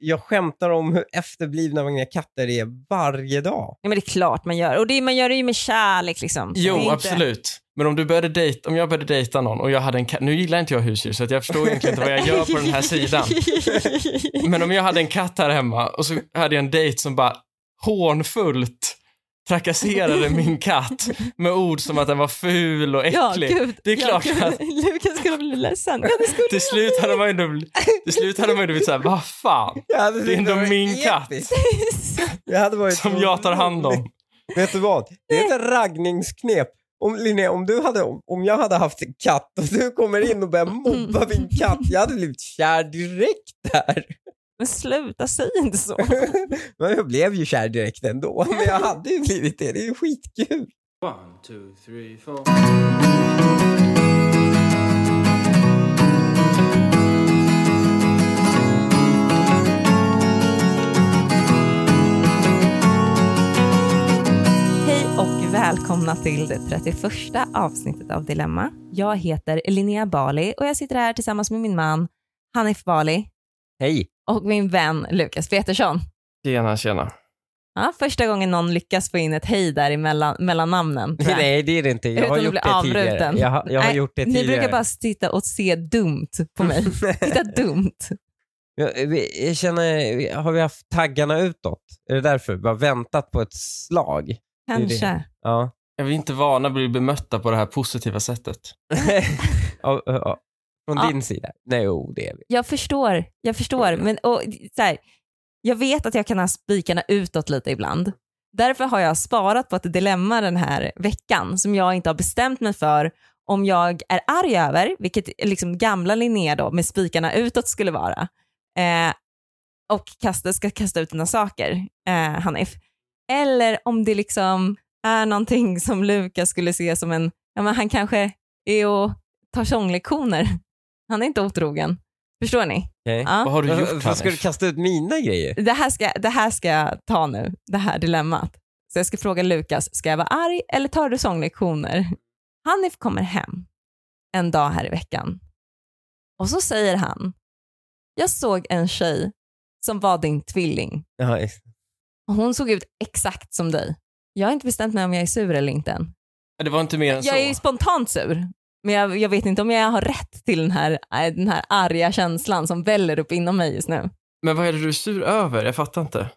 jag skämtar om hur efterblivna mina katter är varje dag. Ja, men det är klart man gör. Och det, man gör det ju med kärlek liksom. Jo, inte- absolut. Men om du började dejta, om jag började dejta någon och jag hade en katt, nu gillar inte jag husdjur så att jag förstår egentligen inte vad jag gör på den här sidan. Men om jag hade en katt här hemma och så hade jag en dejt som bara hånfullt trakasserade min katt med ord som att den var ful och Ja, äcklig. gud. det är ja, klart gud. att Lukas skulle bli ledsen. Ja, det skulle till slut hade man ju ändå, till slut hade man ju blivit såhär, vad fan, det är ändå min katt som jag tar hand om. Vet du vad? Det är ett raggningsknep. Om, Linnea, om, du hade, om jag hade haft en katt och du kommer in och börjar mobba min katt, jag hade blivit kär direkt där. Men sluta, säg inte så. Men jag blev ju kär direkt ändå, men jag hade ju blivit det. Det är ju skitkul. One, two, three, four. Hej och välkomna till det 31 avsnittet av Dilemma. Jag heter Linnea Bali och jag sitter här tillsammans med min man Hanif Bali Hej. Och min vän Lukas Petersson. Tjena, tjena. Ja, första gången någon lyckas få in ett hej där mellan, mellan namnen. jag. Nej, det är det inte. Jag har gjort det tidigare. avbruten. Jag, har- jag har Nej, gjort det Ni tidigare. brukar bara sitta och se dumt på mig. Titta dumt. Jag, vi- jag känner, har vi haft taggarna utåt? Är det därför? Bara väntat på ett slag? är det. Kanske. Ja. Är vi inte vana att bli bemötta på det här positiva sättet? ja. Från Ja. din sida? Nej, jo, det är vi. Jag förstår, jag förstår. Men, och, så här, jag vet att jag kan ha spikarna utåt lite ibland. Därför har jag sparat på ett dilemma den här veckan som jag inte har bestämt mig för om jag är arg över, vilket liksom gamla Linnea då med spikarna utåt skulle vara, eh, och kasta, ska kasta ut dina saker, eh, Hanif. Eller om det liksom är någonting som Lukas skulle se som en, ja men han kanske är och tar sånglektioner. Han är inte otrogen. Förstår ni? Okej. Ja. Vad har du gjort Varför ska du kasta ut mina grejer? Det, här ska, det här ska jag ta nu, det här dilemmat. Så jag ska fråga Lukas, ska jag vara arg eller tar du sånglektioner? Hanif kommer hem en dag här i veckan och så säger han, jag såg en tjej som var din tvilling Ja, och hon såg ut exakt som dig. Jag har inte bestämt mig om jag är sur eller inte än. Det var inte mer än så. Jag är ju spontant sur, men jag, jag vet inte om jag har rätt till den här, äh, den här arga känslan som väller upp inom mig just nu. Men vad är det du är sur över? Jag fattar inte.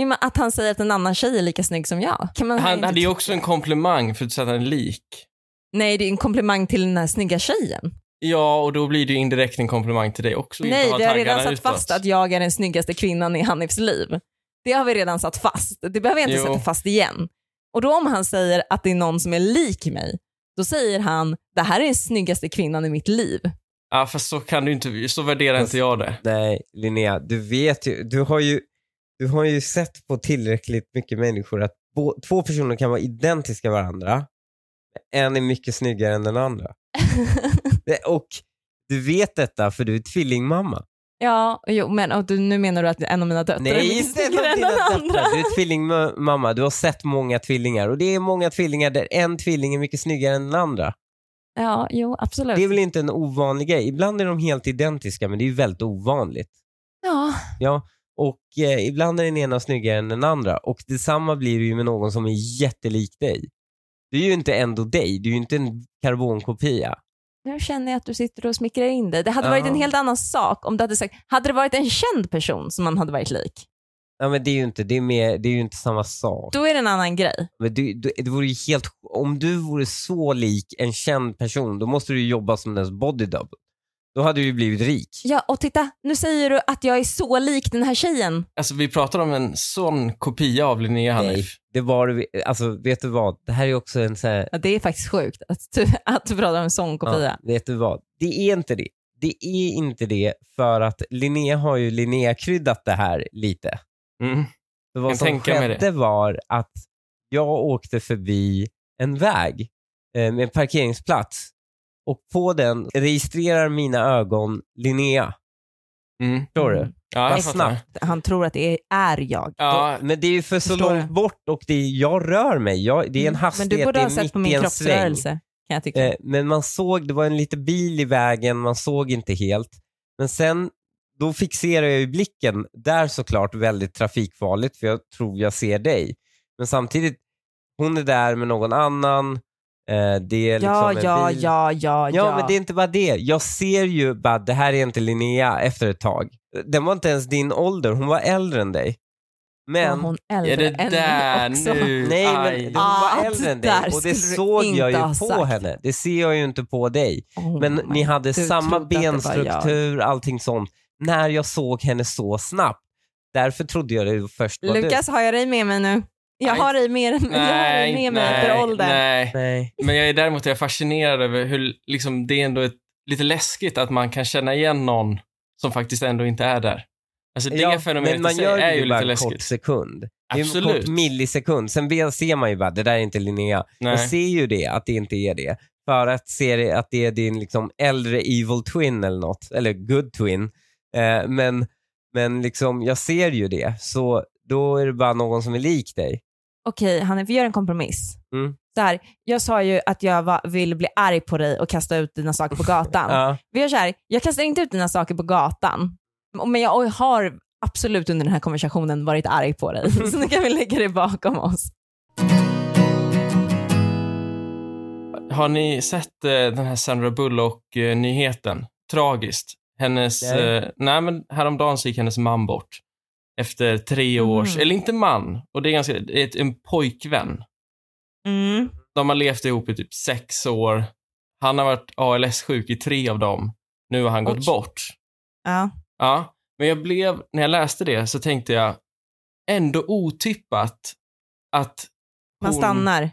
Och med Att han säger att en annan tjej är lika snygg som jag. Han hade ju tycka- också en komplimang för att sätta en lik. Nej, det är en komplimang till den här snygga tjejen. Ja, och då blir det ju indirekt en komplimang till dig också. Nej, vi har redan satt utåt. fast att jag är den snyggaste kvinnan i Hanifs liv. Det har vi redan satt fast. Det behöver jag inte Jo. sätta fast igen. Och då om han säger att det är någon som är lik mig, då säger han det här är den snyggaste kvinnan i mitt liv. Ja, fast så kan du inte, så värderar inte jag det. Nej, Linnea, du vet ju, du har ju, du har ju sett på tillräckligt mycket människor att bo, två personer kan vara identiska varandra. En är mycket snyggare än den andra. Och du vet detta för du är tvillingmamma. Ja, jo, men och du, nu menar du att en av mina döttrar är Nej, inte en av än dina döttrar. Du är tvillingmamma. Du har sett många tvillingar och det är många tvillingar där en tvilling är mycket snyggare än den andra. Ja, jo, absolut. Det är väl inte en ovanlig grej. Ibland är de helt identiska men det är väldigt ovanligt. Ja, Ja, och eh, ibland är den ena snyggare än den andra och detsamma blir det ju med någon som är jättelik dig. Du är ju inte ändå dig, du är ju inte en karbonkopia. Nu känner jag att du sitter och smickrar in dig. Det hade varit en helt annan sak om du hade sagt, hade det varit en känd person som man hade varit lik, Ja, men det är ju inte, det är mer, det är ju inte samma sak. då är det en annan grej. Men du, du, det vore ju helt, om du vore så lik en känd person, då måste du jobba som dess body double. Då hade du ju blivit rik. Ja, och titta, nu säger du att jag är så lik den här tjejen. Alltså vi pratar om en sån kopia av Linnea Nej, Hanif. det var alltså vet du vad? Det här är också en så här, Ja, det är faktiskt sjukt att du, att du pratar om en sån kopia. Ja, vet du vad? Det är inte det. Det är inte det för att Linnea har ju Linnea-kryddat det här lite. Mm. För vad Kan som skedde var att jag åkte förbi en väg eh, med en parkeringsplats och på den registrerar mina ögon Linnea. Mm. Förstår du? Ja, Vad jag snabbt. Han tror att det är, jag. Ja, Men det är ju för så Förstår långt jag. bort och det är, jag rör mig. Jag, det är en Men hastighet, du borde ha sett på min kroppsrörelse, kan jag tycka. Eh, men man såg, det var en liten bil i vägen, man såg inte helt. Men sen då fixerar jag ju blicken där såklart väldigt trafikfarligt för jag tror jag ser dig. Men samtidigt, hon är där med någon annan. Eh, det är liksom Ja, en ja, bil. ja, ja, Ja, men det är inte bara det. Jag ser ju bara, det här är inte Linnea efter ett tag. Den var inte ens din ålder, hon var äldre än dig. Men, Var hon Är äldre det än där också? nu? nej men hon Ah, var äldre än dig och det du såg jag inte ju på sagt. henne. Det ser jag ju inte på dig. Oh Men ni hade du samma benstruktur, allting sånt, när jag såg henne så snabbt. Därför trodde jag det först var Lukas, har jag dig med mig nu? Jag Nej. har dig med, jag har med mig efter åldern. nej. Nej. Men jag är däremot är jag fascinerad över hur liksom, det är ändå ett, lite läskigt att man kan känna igen någon som faktiskt ändå inte är där. Alltså det Ja, fenomenet men man i sig gör är det ju lite en kort läskigt. sekund. Det är en Absolut. kort millisekund. Sen ser man ju bara, det där är inte Linnea. Jag Nej. ser ju det, att det inte är det. För att se det, att det är din liksom äldre evil twin eller något. Eller good twin. Eh, men, men liksom, jag ser ju det. Så då är det bara någon som är lik dig. Okej, Hanif, vi gör en kompromiss. Mm. Så här, jag sa ju att jag var, vill bli arg på dig och kasta ut dina saker på gatan. Ja. Vi gör så här, jag kastar inte ut dina saker på gatan, men jag har absolut under den här konversationen varit arg på dig. Så nu kan vi lägga det bakom oss. Har ni sett eh, den här Sandra Bullock-nyheten? Tragiskt. Hennes, Nej. eh, nej men häromdagen så gick hennes man bort. Efter tre års, Mm. eller inte man, och det är ganska, det är en pojkvän. Mm. De har levt ihop i typ sex år. Han har varit ALS-sjuk i tre av dem. Nu har han gått Oj. bort. Ja. Ja, men jag blev, när jag läste det så tänkte jag, ändå otippat att Man hon- stannar.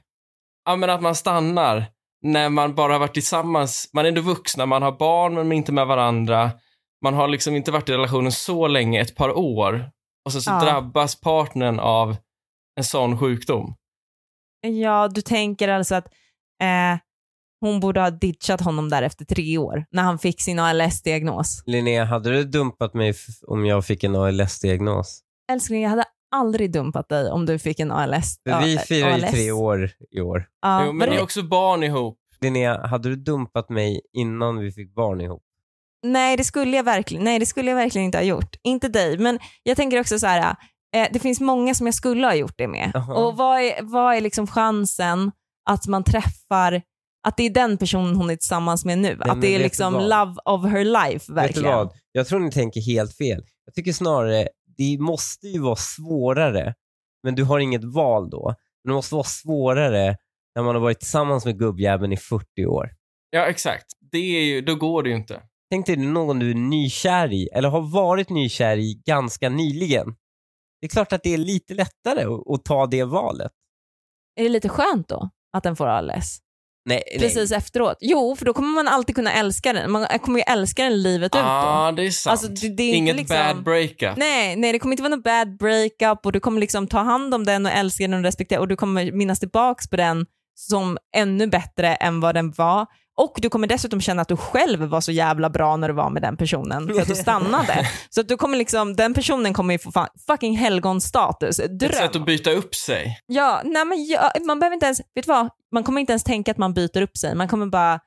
Ja, men att man stannar när man bara har varit tillsammans. Man är ändå vuxna, man har barn men inte med varandra. Man har liksom inte varit i relationen så länge, ett par år. Och så, så Ja. drabbas partnern av en sån sjukdom. Ja, du tänker alltså att eh, hon borde ha ditchat honom där efter tre år, när han fick sin ALS-diagnos. Linnea, hade du dumpat mig om jag fick en ALS-diagnos? Älskling, jag hade aldrig dumpat dig om du fick en ALS. För vi firar ju tre år i år. Ja, jo, men ni det- är också barn ihop. Linnea, hade du dumpat mig innan vi fick barn ihop? Nej, det skulle jag verkligen, nej, det skulle jag verkligen inte ha gjort. Inte dig, men jag tänker också så här, eh, det finns många som jag skulle ha gjort det med. Jaha. Och vad är, vad är liksom chansen att man träffar, att det är den personen hon är tillsammans med nu? men att det är liksom love of her life, verkligen. Vet du vad? Jag tror ni tänker helt fel. Jag tycker snarare, det måste ju vara svårare, men du har inget val då. Men det måste vara svårare när man har varit tillsammans med gubbjäveln i 40 år. Ja, exakt. Det är ju, då går det ju inte. Tänk dig någon du är nykär i, eller har varit nykär i ganska nyligen. Det är klart att det är lite lättare att, ta det valet. Är det lite skönt då, att den får ALS? Nej, Precis efteråt. Jo, för då kommer man alltid kunna älska den. Man kommer ju älska den livet ut då. Ja, ah, det är sant. Alltså, det- det är Inget liksom- bad breakup. Nej, nej, det kommer inte vara någon bad breakup och du kommer liksom ta hand om den och älska den och respektera och du kommer minnas tillbaks på den som ännu bättre än vad den var. Och du kommer dessutom känna att du själv var så jävla bra när du var med den personen för att du stannade. så att du kommer liksom, den personen kommer ju få fucking helgonstatus. Ett Dröm. sätt att byta upp sig. Ja, nej men ja, man behöver inte ens, vet du vad? Man kommer inte ens tänka att man byter upp sig. Man kommer bara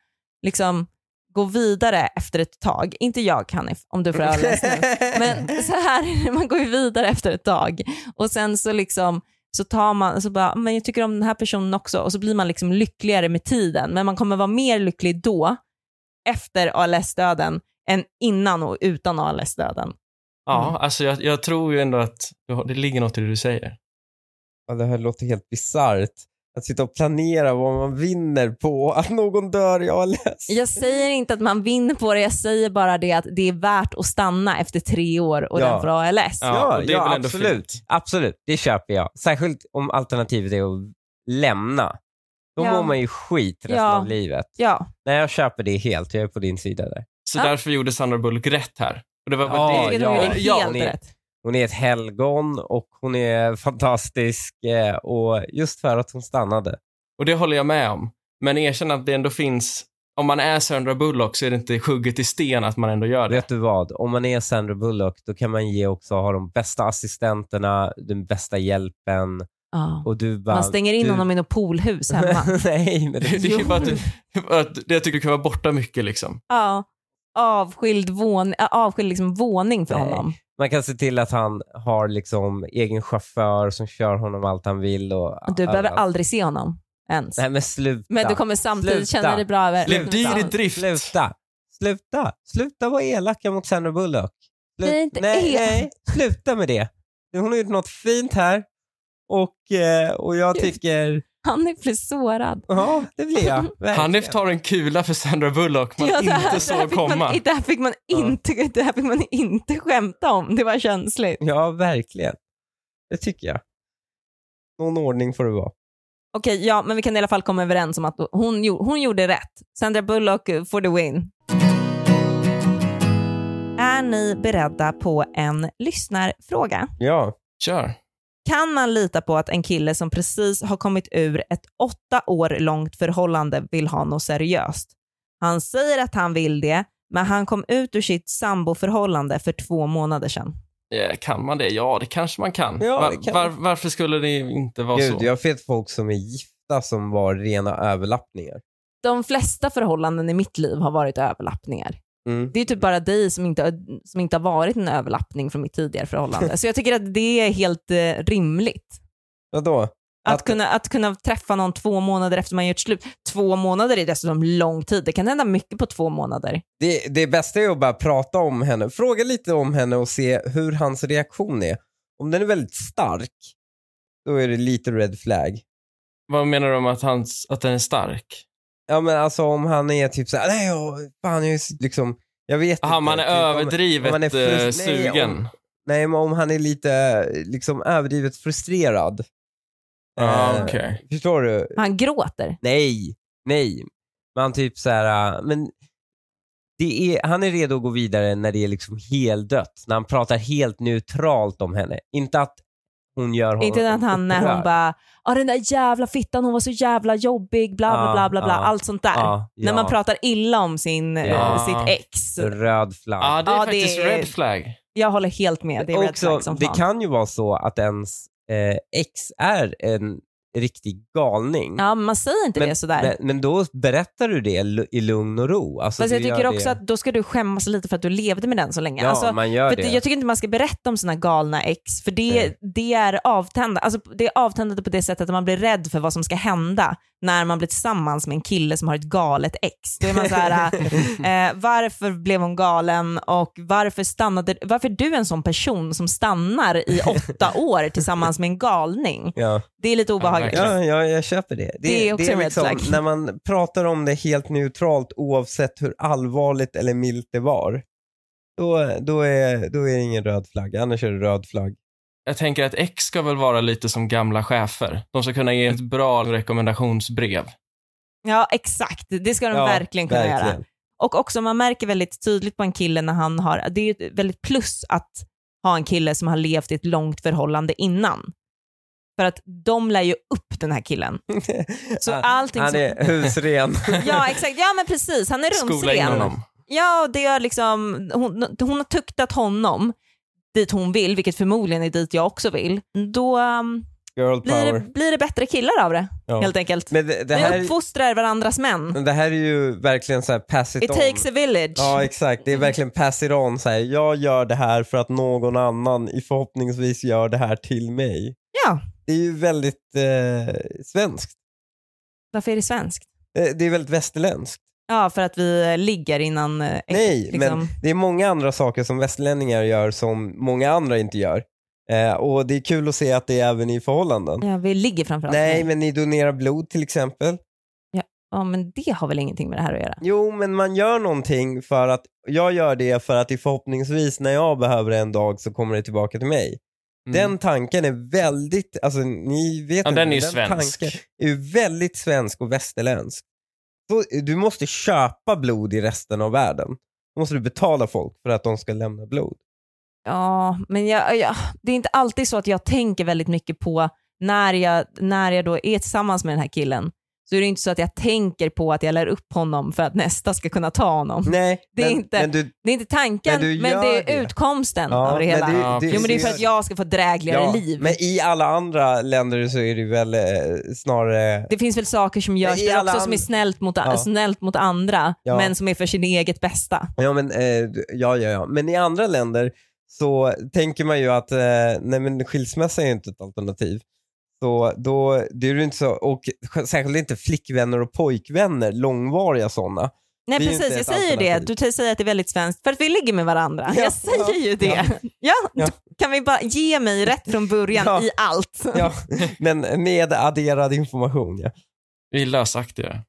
liksom gå vidare efter ett tag. Inte jag Hanif, om du får ALS nu. Men så här man går ju vidare efter ett tag. Och sen så liksom så tar man, så bara, men jag tycker om den här personen också och så blir man liksom lyckligare med tiden. Men man kommer vara mer lycklig då, efter ALS-döden, än innan och utan ALS-döden. Ja, Mm. alltså jag, jag tror ju ändå att det ligger något i det du säger. Ja, det här låter helt bisarrt. Att sitta och planera vad man vinner på att någon dör i ALS. Jag säger inte att man vinner på det, jag säger bara det att det är värt att stanna efter tre år och Ja. den får ALS. Ja, Ja, är absolut. fint. Absolut, det köper jag. Särskilt om alternativet är att lämna. Då Ja. mår man ju skit resten Ja. av livet. Ja, Nej, jag köper det helt. Jag är på din sida där. Så Ja. därför gjorde Sandra Bullock rätt här. Och det var Ja, det. är ja, helt ja, ni- rätt. Hon är ett helgon och hon är fantastisk eh, och just för att hon stannade. Och det håller jag med om. Men erkänn att det ändå finns, om man är Sandra Bullock så är det inte hugget i sten att man ändå gör det. Vet du vad? Om man är Sandra Bullock då kan man ge också ha de bästa assistenterna, den bästa hjälpen Ja. och du bara... Man stänger in du... honom i något poolhus hemma. Nej, men Det, det... är ju bara att, du, att jag tycker du kan vara borta mycket liksom. ja. avskild, vån, avskild liksom våning för Nej. honom. Man kan se till att han har liksom egen chaufför som kör honom allt han vill. Och, Du behöver överallt. aldrig se honom ens. Nej men sluta. Men du kommer samtidigt Sluta. känna dig bra över Blev dyr i drift. Sluta. Sluta. Sluta vara elaka mot Sandra Bullock. Slut- Det är inte nej, el- nej, sluta med det. Hon har gjort något fint här och, eh, och jag tycker, Han blir sårad. ja det blir jag. verkligen. Hanif tar en kula för Sandra Bullock man Ja, det här- inte här såg komma. Man, det, här fick man inte, det här fick man inte skämta om. Det var känsligt. Ja, verkligen. Det tycker jag. Någon ordning får det vara. Okej, ja, men vi kan i alla fall komma överens om att hon, hon gjorde rätt. Sandra Bullock eh, for the win. Är ni beredda på en lyssnarfråga? Ja. Kör. Kan man lita på att en kille som precis har kommit ur ett åtta år långt förhållande vill ha något seriöst? Han säger att han vill det, men han kom ut ur sitt samboförhållande för två månader sedan. Eh, Kan man det? Ja, det kanske man kan. Ja, Var, kan var, varför skulle det inte vara Gud, så? jag vet folk som är gifta som var rena överlappningar. De flesta förhållanden i mitt liv har varit överlappningar. Mm. Det är typ bara dig som inte, som inte har varit en överlappning från mitt tidigare förhållande. Så jag tycker att det är helt eh, rimligt. Vadå? Att, Att- kunna, att kunna träffa någon två månader efter man gjort slut. Två månader är dessutom lång tid. Det kan hända mycket på två månader. Det, det bästa är att bara prata om henne, fråga lite om henne och se hur hans reaktion är. Om den är väldigt stark, då är det lite red flag. Vad menar du om att, hans, att den är stark? Ja men alltså om han är typ såhär, nej jag, fan jag är liksom, jag vet Jaha, inte. man är typ, om- överdrivet om man är eh, nej, sugen. om- Nej men om han är lite liksom överdrivet frustrerad. Ja, Eh, okej. Förstår du? Han gråter. Nej, nej. Man typ så här, äh, men det är, han är redo att gå vidare när det är liksom heldött. När han pratar helt neutralt om henne. Inte att hon gör honom Inte att han när hon bara, ja den där jävla fittan, hon var så jävla jobbig, bla bla bla bla, bla allt sånt där. Ja, När ja. man pratar illa om sin, eh, Ja. sitt ex. Röd flagg. Ja, det är det faktiskt är- red flag. Jag håller helt med. Det är red Också, flag som det fan. kan ju vara så att ens eh, ex är en riktig galning. Ja, man säger inte men, det sådär. Men, men då berättar du det i lugn och ro. Alltså, Fast jag tycker också det. att då ska du skämmas lite för att du levde med den så länge. Ja, alltså, man gör för det. jag tycker inte man ska berätta om sina galna ex, för det, det är avtändande. Alltså, det är avtändande på det sättet att man blir rädd för vad som ska hända när man blir tillsammans med en kille som har ett galet ex. Då är man så här, eh, varför blev hon galen och varför stannade, varför är du en sån person som stannar i åtta år tillsammans med en galning? Ja. Det är lite obehagligt. Ja, ja, jag köper det. Det är också en red flag. När man pratar om det helt neutralt oavsett hur allvarligt eller milt det var, då, då, är, då är det ingen röd flagg. Annars är det röd flagg. Jag tänker att ex ska väl vara lite som gamla chefer. De ska kunna ge ett bra rekommendationsbrev. Ja, exakt. Det ska de Ja, verkligen kunna göra. verkligen. Och också man märker väldigt tydligt på en kille när han har, det är ju ett väldigt plus att ha en kille som har levt i ett långt förhållande innan. För att de lär ju upp den här killen. Så allting han som- är husren. Ja exakt, ja men precis, han är Skola in rumsren. honom. Ja, det är liksom, hon, hon har tuktat honom dit hon vill, vilket förmodligen är dit jag också vill. Då um, blir, det, blir det bättre killar av det, Ja. helt enkelt. Men det, det, Vi här, uppfostrar varandras män. men det här är ju verkligen så här pass it, It on. takes a village. Ja exakt, det är verkligen pass it on. Så här, jag gör det här för att någon annan i förhoppningsvis gör det här till mig. Ja. Det är ju väldigt eh, svenskt. Varför är det svenskt? Eh, Det är väldigt västerländskt. Ja, för att vi ligger innan... eh, Nej, liksom. men det är många andra saker som västlänningar gör som många andra inte gör. Eh, och det är kul att se att det är även i förhållanden. Ja, vi ligger framförallt. Nej, men ni donerar blod till exempel. Ja, men det har väl ingenting med det här att göra? Jo, men man gör någonting för att, jag gör det för att det förhoppningsvis när jag behöver det en dag så kommer det tillbaka till mig. Mm. Den tanken är väldigt, alltså ni vet Ja, inte, den är ju den svensk. tanken är väldigt svensk och västerländsk. Så, du måste köpa blod i resten av världen. Då måste du betala folk för att de ska lämna blod. Ja, men jag, jag, det är inte alltid så att jag tänker väldigt mycket på när jag, när jag då är tillsammans med den här killen. Så är det inte så att jag tänker på att jag lär upp honom för att nästa ska kunna ta honom. Nej, Det är men, inte- men du, Det är inte tanken, Men men, du det är det. utkomsten Ja, av det hela. det- Ja, det- jo, men det är för att jag ska få drägligare ja, liv. Men i alla andra länder så är det väl eh, snarare... Det finns väl saker som görs där också som är snällt mot, Ja. snällt mot andra, Ja. men som är för sin eget bästa. Ja, men, eh, ja, ja, ja. men i andra länder så tänker man ju att eh, nej, men skilsmässa är inte ett alternativ. Så då, det är ju inte så, och särskilt inte flickvänner och pojkvänner, långvariga sådana. Nej Det är precis, jag säger det. Du säger att det är väldigt svenskt för att vi ligger med varandra. Ja, jag säger ja, ju det. ja. Ja. Ja. Kan vi bara ge mig rätt från början Ja. i allt? Ja, men med adderad information. Ja, Vi är lösaktiga.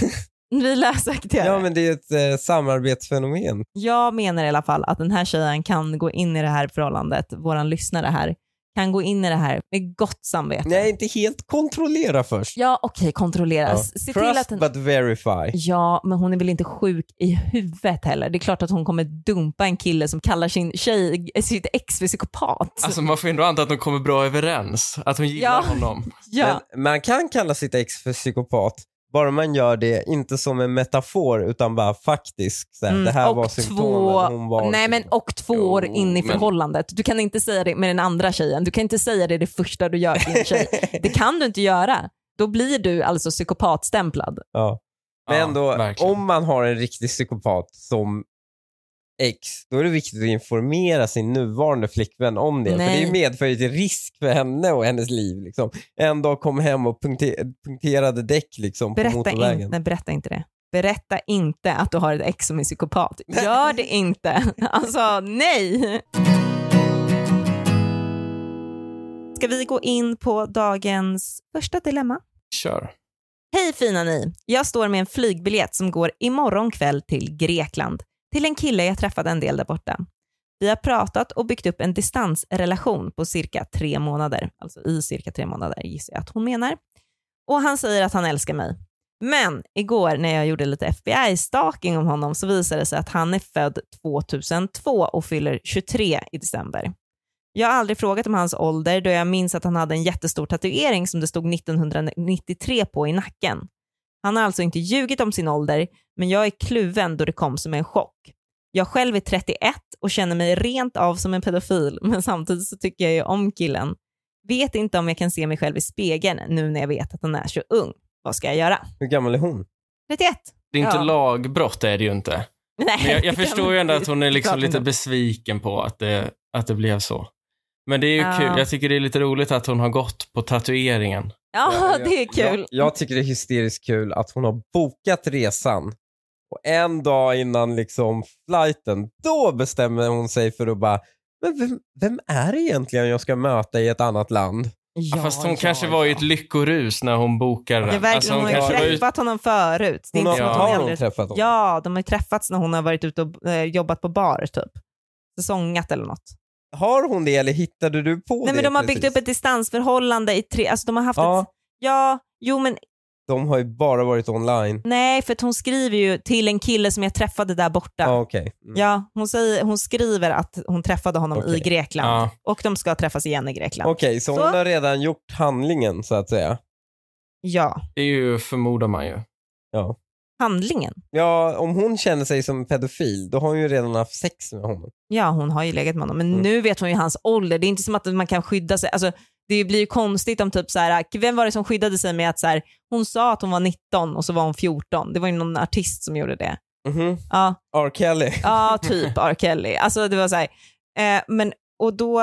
Vi läser det. ja men det är ett eh, samarbetsfenomen. Jag menar i alla fall att den här tjejen kan gå in i det här förhållandet, våran lyssnare här, kan gå in i det här med gott samvete. Nej, inte helt kontrollera först. Ja, okej, kontrollera. Ja. Se till Trust att den... but verify. Ja, men hon är väl inte sjuk i huvudet heller. Det är klart att hon kommer dumpa en kille som kallar sin tjej, sitt ex för psykopat. Alltså man får ändå anta att de kommer bra överens. Att hon gillar Ja. honom. ja. Men man kan kalla sitt ex för psykopat, bara man gör det inte som en metafor utan bara faktiskt. Så här, Mm, det här var två, symptomen, hon var nej, men, och två år Jo, in i men- förhållandet. Du kan inte säga det med den andra tjejen. Du kan inte säga det det första du gör till en tjej. Det kan du inte göra. Då blir du alltså psykopatstämplad. ja. Men Ja, ändå, verkligen. om man har en riktig psykopat som ex, då är det viktigt att informera sin nuvarande flickvän om det. För Nej. det medför ju till risk för henne och hennes liv. Liksom. En dag kom hem och punkte- punkterade däck liksom, på Berätta motorvägen. inte, berätta inte det. Berätta inte att du har ett ex som är psykopat. Gör det inte. Alltså nej. Ska vi gå in på dagens första dilemma? Kör. Hej fina ni! Jag står med en flygbiljett som går imorgon kväll till Grekland. Till en kille jag träffade en del där borta. Vi har pratat och byggt upp en distansrelation på cirka tre månader. Alltså i cirka tre månader gissar jag att hon menar. Och han säger att han älskar mig. Men igår när jag gjorde lite FBI-stalking om honom så visade det sig att han är född 2002 och fyller 23 i december. Jag har aldrig frågat om hans ålder då jag minns att han hade en jättestor tatuering som det stod 1993 på i nacken. Han har alltså inte ljugit om sin ålder, men jag är kluven då det kom som en chock. Jag själv är 31 och känner mig rent av som en pedofil, men samtidigt så tycker jag ju om killen. Vet inte om jag kan se mig själv i spegeln nu när jag vet att han är så ung. Vad ska jag göra? Hur gammal är hon? 31. Det är inte Ja. lagbrott är det ju inte. Nej, Men jag, jag förstår ju ändå att hon är liksom lite besviken på att det, att det blev så. Men det är ju Ja. kul. Jag tycker det är lite roligt att hon har gått på tatueringen. Ja, det är kul. Jag, jag tycker det är hysteriskt kul att hon har bokat resan och en dag innan liksom flighten, då bestämmer hon sig för att bara, men vem, vem är det egentligen jag ska möta i ett annat land? Ja, fast hon ja, kanske ja. var i ett lyckorus när hon bokade Det den. verkar, Alltså, hon har ju var ut... träffat honom förut. Det är Hon inte har, Ja. hon har hon aldrig... träffat honom? Ja, de har ju träffats när hon har varit ute och eh, jobbat på bar typ. Säsongat eller något. Har hon det eller hittade du på Nej det men de har precis? byggt upp ett distansförhållande i tre, alltså de har haft Ja. ett, ja, jo men De har ju bara varit online. nej för att hon skriver ju till en kille som jag träffade där borta. Ja, Ja, okej. Mm. hon, säger, hon skriver att hon träffade honom i Okej. Grekland Ja. och de ska träffas igen i Grekland. Okej, så, Så- hon har redan gjort handlingen så att säga. Ja, Det är ju, förmodar man ju. Ja. Handlingen. ja, om hon känner sig som pedofil, då har hon ju redan haft sex med honom. Ja, hon har ju legat med honom, men Mm. nu vet hon ju hans ålder. Det är inte som att man kan skydda sig. Alltså, det blir ju konstigt om typ så här, vem var det som skyddade sig med att så här, hon sa att hon var 19 och så var hon 14. Det var ju någon artist som gjorde det. Mhm. Ja, R. Kelly. ja typ R. Kelly. Alltså det var så här, eh, men och då,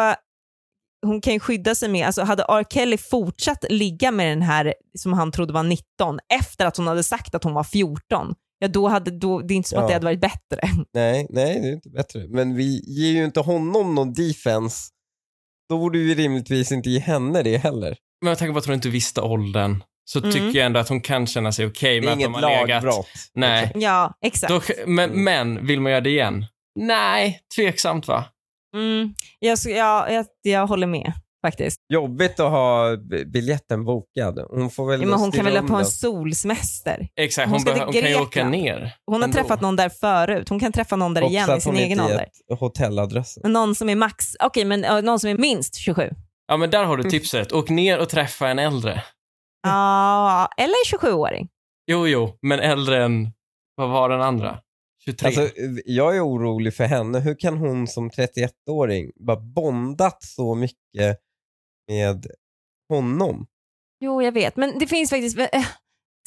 hon kan ju skydda sig med, alltså hade R. Kelly fortsatt ligga med den här som han trodde var 19 efter att hon hade sagt att hon var 14, ja då hade, då, det är inte som Ja. att det hade varit bättre. Nej, nej, det är inte bättre. Men vi ger ju inte honom någon defense. Då borde vi rimligtvis inte ge henne det heller. Men jag tänker på att hon inte visste åldern. Så Mm. tycker jag ändå att hon kan känna sig okej Det med att de inget har legat. lagbrott. Nej. Ja, exakt. Då, men, Mm. men, vill man göra det igen? Nej, tveksamt va? Mm, jag, sk- ja, jag, jag håller med faktiskt. Jobbigt att ha biljetten bokad. Hon får väl Ja, men hon kan väl på en solsemester. Exakt, Hon hon, ska hon, kan ju åka ner. Hon har ändå. träffat någon där förut. Hon kan träffa någon där Och igen i sin hon egen ålder. Men Någon som är max, okej men uh, någon som är minst 27. Ja men där har du tipset. Åk ner och träffa en äldre. Ja, eller 27-åring. Jo, jo, men äldre än, vad var den andra? 23? Alltså, jag är orolig för henne. Hur kan hon som 31-åring bara bondat så mycket med honom? Jo, jag vet. Men det finns faktiskt, eh,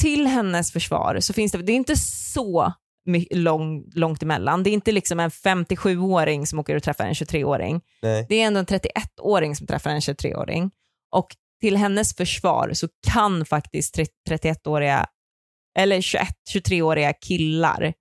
till hennes försvar så finns det, det är inte så lång, långt emellan. Det är inte liksom en 57-åring som åker och träffar en 23-åring. Nej. Det är ändå en 31-åring som träffar en 23-åring. Och till hennes försvar så kan faktiskt 30 31-åriga eller 21-23-åriga killar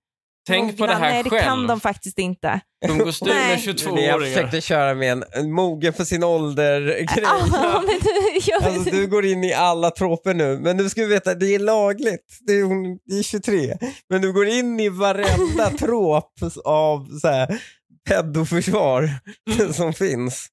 Tänk på det här Nej, det själv. kan de faktiskt inte. De går styr med Nej. Jag 22-åringar. försökte köra med en, en mogen för sin du, jag, Alltså, du går in i alla troper nu, men du ska veta det är lagligt. Det är, hon, det är 23. Men du går in i varenda trop av så här, pedoförsvar som finns.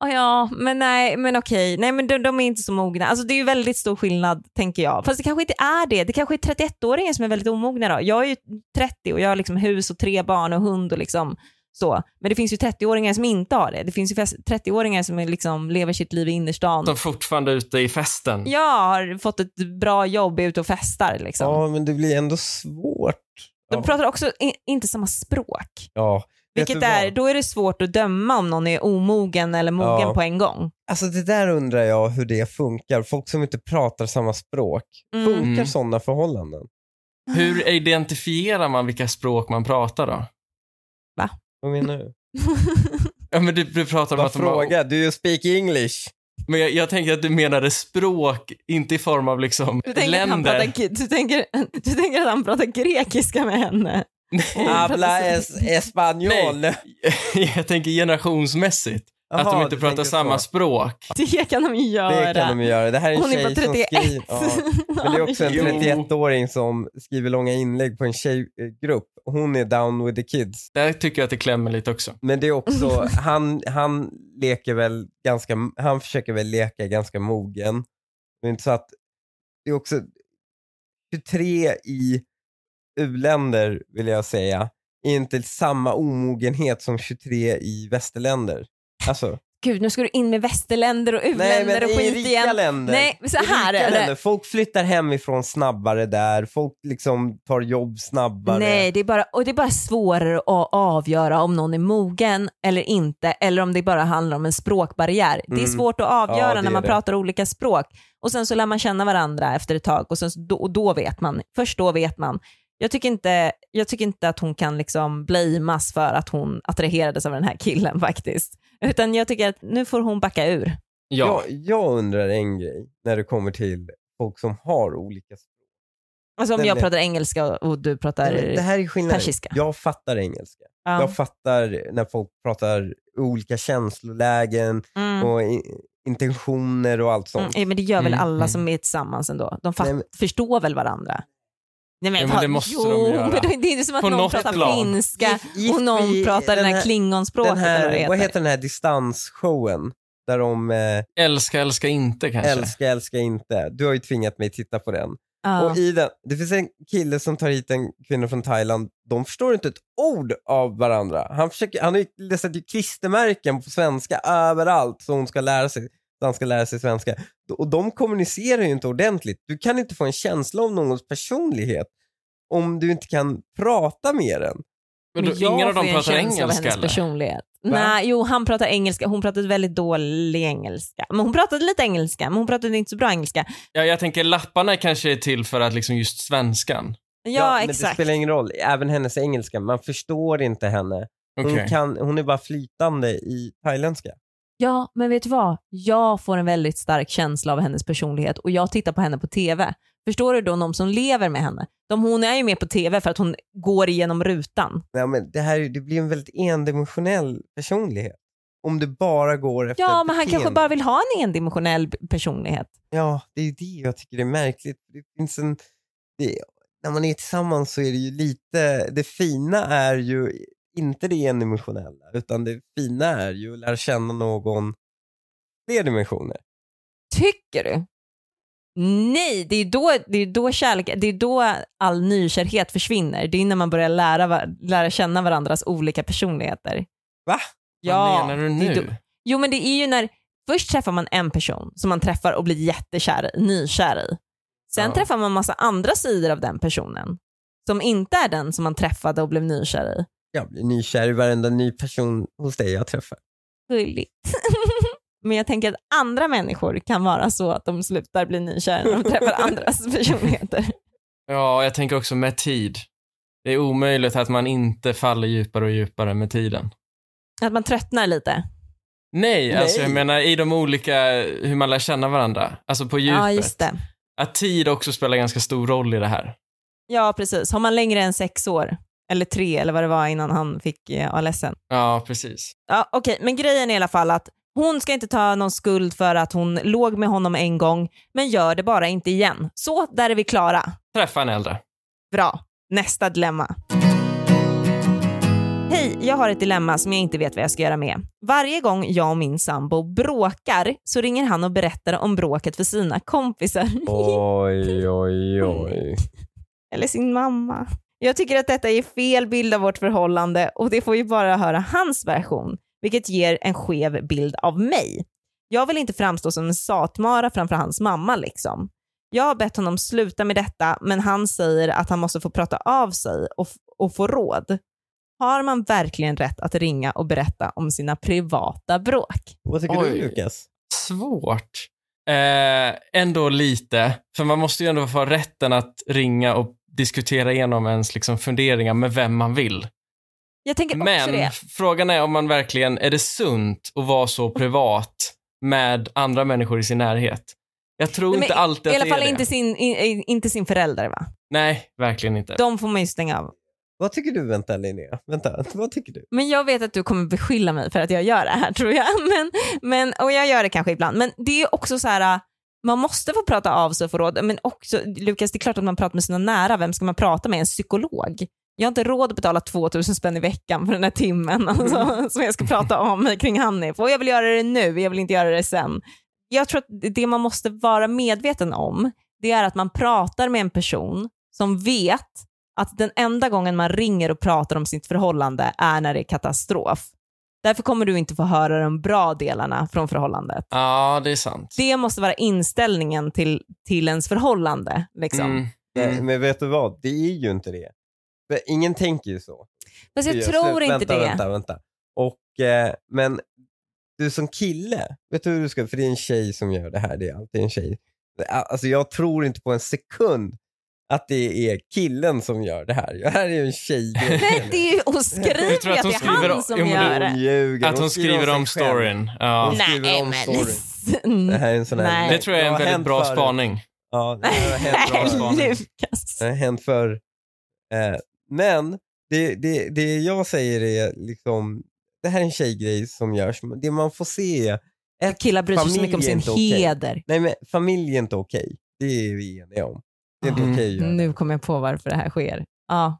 Ja, Ja, men nej, men okej. Nej, men de, de är inte så mogna. Alltså, det är ju väldigt stor skillnad, tänker jag. Fast det kanske inte är det. Det kanske är 31-åringar som är väldigt omogna då. Jag är ju 30 och jag har liksom hus och tre barn och hund och liksom så. Men det finns ju 30-åringar som inte har det. Det finns ju fest- 30-åringar som är liksom lever sitt liv i innerstan. De är fortfarande ute i festen. Jag har fått ett bra jobb, är ute och festar liksom. Ja, men det blir ändå svårt. De Ja. pratar också i, inte samma språk. Ja. Vilket är, då är det svårt att döma om någon är omogen eller mogen Ja. på en gång. Alltså det där undrar jag hur det funkar. Folk som inte pratar samma språk. Mm. Funkar Mm. sådana förhållanden? Hur identifierar man vilka språk man pratar då? Vad menar du? Ja, men du, du pratar om Vad att fråga? Do you speak English? Men jag, jag tänker att du menade språk, inte i form av liksom Du länder. pratar, du, tänker, du tänker att han pratar grekiska med henne? Habla es español. Nej. jag tänker generationsmässigt. att Jaha, de inte pratar samma så. språk. Det kan de ju göra. Det kan de ju göra. Det här är en Hon är tjej på som 31. skriver... Ja. Men det är också en Jo. 31-åring som skriver långa inlägg på en tjejgrupp. Hon är down with the kids. Där tycker jag att det klämmer lite också. Men det är också, han, han leker väl ganska, han försöker väl leka ganska mogen. Men inte så att, det är också 23 i u-länder vill jag säga, är inte samma omogenhet som 23 i västerländer. Alltså, Gud, nu ska du in med västerländer och u-länder och i skit rika igen. länder. Nej, så här är det. länder. Folk flyttar hemifrån snabbare där, folk liksom tar jobb snabbare. Nej, det är, bara, och det är bara svårare att avgöra om någon är mogen eller inte, eller om det bara handlar om en språkbarriär. Det är Mm. svårt att avgöra Ja, när är man det. pratar olika språk. Och sen så lär man känna varandra efter ett tag och, sen, och då vet man. Först då vet man. Jag tycker inte, jag tycker inte att hon kan liksom blamas för att hon attraherades av den här killen faktiskt. Utan jag tycker att nu får hon backa ur. Ja. Jag, jag undrar en grej när det kommer till folk som har olika språk. Alltså om Den jag är- pratar engelska och du pratar Nej, Det här är skillnaden. persiska. Jag fattar engelska. Ja. Jag fattar när folk pratar olika känslolägen Mm. och i, intentioner och allt sånt. Mm, men det gör väl Mm, alla mm. som är tillsammans ändå? De fatt, Nej, men- förstår väl varandra? Nej, Ja, men det måste jo, de göra. Men det är inte som att På någon pratar plan. finska If- if och någon we- pratar den här klingonspråket. den eller vad, här, vad heter. den här distansshowen? Där de eh, Älska, älska inte kanske. älskar, älskar inte. Du har ju tvingat mig titta på den. Ja. Och i den, det finns en kille som tar hit en kvinna från Thailand. De förstår inte ett ord av varandra. Han, försöker, han har ju sätter ju klistermärken på svenska överallt så hon ska lära sig, han ska lära sig svenska. Och de kommunicerar ju inte ordentligt. Du kan inte få en känsla av någons personlighet om du inte kan prata med den. Men då, jag ingen av dem får ju en pratar känsla av engelska hennes eller? personlighet. Va? Nej, jo han pratar engelska, hon pratade väldigt dålig engelska. Men hon pratade lite engelska, men hon pratade inte så bra engelska. Ja, jag tänker lapparna kanske är till för att liksom just svenskan. Ja, men det exakt. spelar ingen roll. Även hennes engelska, man förstår inte henne. Hon, Okej. kan, hon är bara flytande i thailändska. Ja, men vet du vad? Jag får en väldigt stark känsla av hennes personlighet och jag tittar på henne på TV. Förstår du då de som lever med henne? De, hon är ju med på TV för att hon går igenom rutan. Nej, men det, här, det blir en väldigt endimensionell personlighet. Om du bara går efter Ja, men han kanske bara vill ha en endimensionell personlighet. Ja, det är det jag tycker är märkligt. Det finns en, det, när man är tillsammans så är det ju lite, det fina är ju inte det endimensionella, utan det fina är ju att lära känna någon fler dimensioner. Tycker du? Nej, det är då, det är då kärlek, det är då all nykärhet försvinner. Det är när man börjar lära, lära känna varandras olika personligheter. Va? Ja, Vad menar du nu? då- Jo men det är ju när, först träffar man en person som man träffar och blir jättekär i, nykär i. Sen Ja. träffar man massa andra sidor av den personen som inte är den som man träffade och blev nykär i. Jag blir nykär i varenda ny person hos dig jag träffar. Gulligt. Men jag tänker att andra människor kan vara så att de slutar bli nykära när de träffar andras personligheter. Ja, jag tänker också med tid. Det är omöjligt att man inte faller djupare och djupare med tiden. Att man tröttnar lite. Nej, Nej. alltså jag menar i de olika, hur man lär känna varandra. Alltså på djupet. Ja, just det. Att tid också spelar ganska stor roll i det här. Ja, precis. Har man längre än sex år, eller tre eller vad det var innan han fick eh, ALSen. Ja, precis. Ja, Okej, men grejen är i alla fall att hon ska inte ta någon skuld för att hon låg med honom en gång, men gör det bara inte igen. Så, där är vi klara. Träffa en äldre. Bra. Nästa dilemma. Hej, jag har ett dilemma som jag inte vet vad jag ska göra med. Varje gång jag och min sambo bråkar så ringer han och berättar om bråket för sina kompisar. Oj, oj, oj. Eller sin mamma. Jag tycker att detta är fel bild av vårt förhållande och det får ju bara höra hans version, vilket ger en skev bild av mig. Jag vill inte framstå som en satmara framför hans mamma liksom. Jag har bett honom sluta med detta, men han säger att han måste få prata av sig och, och få råd. Har man verkligen rätt att ringa och berätta om sina privata bråk? Vad tycker Oj. du Lukas? Svårt. Eh, ändå lite. För man måste ju ändå få rätten att ringa och diskutera igenom ens liksom funderingar med vem man vill. Jag tänker också Men det. frågan är om man verkligen, är det sunt att vara så privat med andra människor i sin närhet? Jag tror Nej, inte alltid I att alla det fall är det. inte sin, i, inte sin förälder va? Nej, verkligen inte. De får man ju stänga av. Vad tycker du? Vänta Linnea, vänta. Vad tycker du? Men jag vet att du kommer beskylla mig för att jag gör det här tror jag. Men, men, och jag gör det kanske ibland. Men det är också så här, man måste få prata av sig och få råd. Men också, Lukas, det är klart att man pratar med sina nära. Vem ska man prata med? En psykolog? Jag har inte råd att betala 2000 spänn i veckan för den här timmen alltså, som jag ska prata om kring Hanif. Och jag vill göra det nu, jag vill inte göra det sen. Jag tror att det man måste vara medveten om, det är att man pratar med en person som vet att den enda gången man ringer och pratar om sitt förhållande är när det är katastrof. Därför kommer du inte få höra de bra delarna från förhållandet. Ja, det är sant. Det måste vara inställningen till, till ens förhållande. Liksom. Mm. Nej, Mm. men vet du vad? Det är ju inte det. Ingen tänker ju så. Fast jag Seriöst, tror inte vänta, det. Vänta, vänta. Och, eh, men du som kille, vet du hur du ska, för det är en tjej som gör det här, det är alltid en tjej. Alltså jag tror inte på en sekund att det är killen som gör det här. Det här är ju en tjej. Nej, det är ju att att hon det är skriver han om- som gör det- Hon ljuger. Att hon skriver om storyn. Ja. Hon skriver om storyn. men... Det här är en sån här... Nej. Det tror jag är en väldigt bra förut. spaning. Ja, det har hänt bra spaning. Lukas. Det har hänt för eh, Men det, det, det jag säger är liksom, det här är en tjejgrej som görs. Det man får se är, ett, Killar bryr sig så mycket om sin heder. Nej men familj är inte okej. Det är vi eniga om. Det är inte Mm. okej göra. Nu kommer jag på varför det här sker. Ja,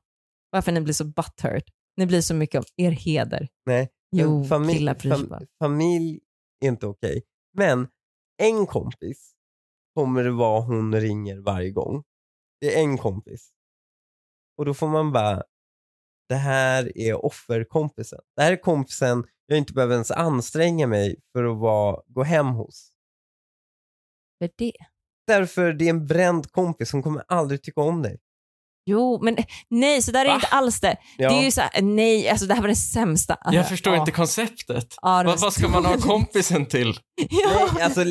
varför ni blir så butthurt. Ni blir så mycket om er heder. Nej. Jo, familj, killar fam, familj är inte okej. Men en kompis kommer det vara hon ringer varje gång. Det är en kompis. Och då får man bara, det här är offerkompisen. Det här är kompisen jag inte behöver ens anstränga mig för att vara, gå hem hos. För det. Därför det är en bränd kompis som kommer aldrig tycka om dig. Jo, men nej, så där är Va? inte alls det. Ja. Det är ju så här, nej, alltså det här var det sämsta. Jag förstår Ja. inte konceptet. Ja, vad, vad ska man ha kompisen till? Ja. Nej, alltså,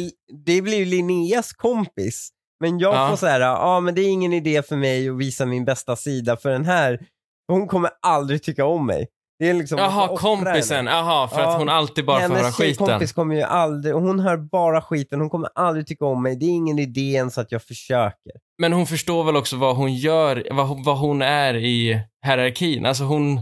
det blir ju Linneas kompis. Men jag Ja. får så här, ja men det är ingen idé för mig att visa min bästa sida för den här, hon kommer aldrig tycka om mig. Det är liksom, Jaha, kompisen. Jaha, för Ja. att hon alltid bara får höra skiten. tjejkompis kommer ju aldrig, hon hör bara skiten, hon kommer aldrig tycka om mig. Det är ingen idé ens att jag försöker. Men hon förstår väl också vad hon gör, vad, hon- vad hon är i hierarkin. Alltså hon,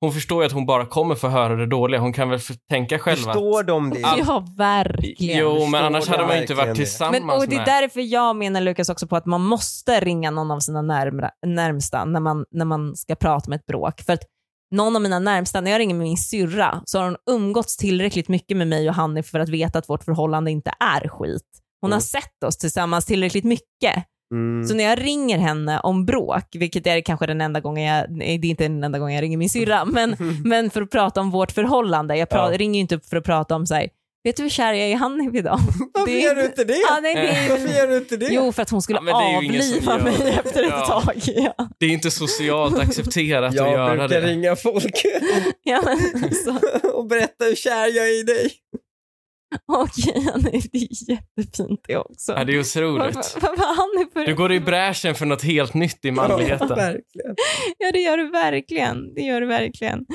hon förstår ju att hon bara kommer få höra det dåliga. Hon kan väl tänka själv Förstår att... de det? ja, verkligen. Jo, men förstår annars hade man ju inte varit tillsammans Men, och det är med... därför jag menar Lukas också på att man måste ringa någon av sina närmra, närmsta när man, när man ska prata med ett bråk. För att någon av mina närmsta, när jag ringer min syrra så har hon umgåtts tillräckligt mycket med mig och Hanif för att veta att vårt förhållande inte är skit. Hon har Mm. sett oss tillsammans tillräckligt mycket. Mm. Så när jag ringer henne om bråk, vilket är kanske den enda gången jag, nej, det är inte den enda gången jag ringer min syrra, men, men för att prata om vårt förhållande. Jag pra, Ja. ringer ju inte upp för att prata om så här, Vet du hur kär jag är i Hanif idag? Varför Det är gör du inte- det? Ja, nej, det är- Varför gör du inte det? Jo, för att hon skulle Ja, är avliva mig det. efter ett Ja. tag. Ja. Det är inte socialt accepterat att jag göra brukar det. ringa folk Ja, men, så, och berätta hur kär jag är i dig. okej, Hanif, det är jättefint det också. Ja, det är otroligt. Varför- varför för Du går i bräschen för något helt nytt i Ja, manligheten. verkligen. Ja, det gör du verkligen. Det gör du verkligen.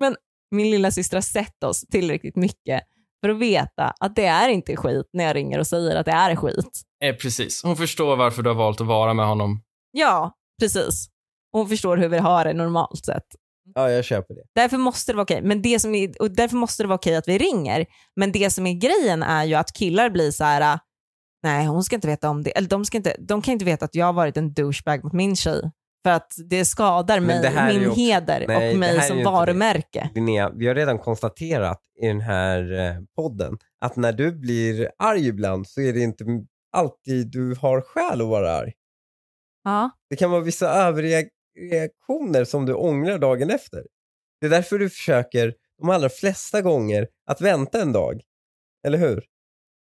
Men min lilla syster har sett oss tillräckligt mycket för att veta att det är inte skit när jag ringer och säger att det är skit. Eh, precis. Hon förstår varför du har valt att vara med honom. Ja, precis. Hon förstår hur vi har det normalt sett. Ja, jag köper det. Därför måste det vara okej. Men det som är, och därför måste det vara okej att vi ringer. Men det som är grejen är ju att killar blir så här. nej hon ska inte veta om det. Eller de, ska inte, de kan inte veta att jag har varit en douchebag mot min tjej. För att det skadar mig, det min också- heder Nej, och mig som varumärke. Linnea, vi har redan konstaterat i den här eh, podden att när du blir arg ibland så är det inte alltid du har skäl att vara arg. Ja. Det kan vara vissa överreaktioner som du ångrar dagen efter. Det är därför du försöker de allra flesta gånger att vänta en dag. Eller hur?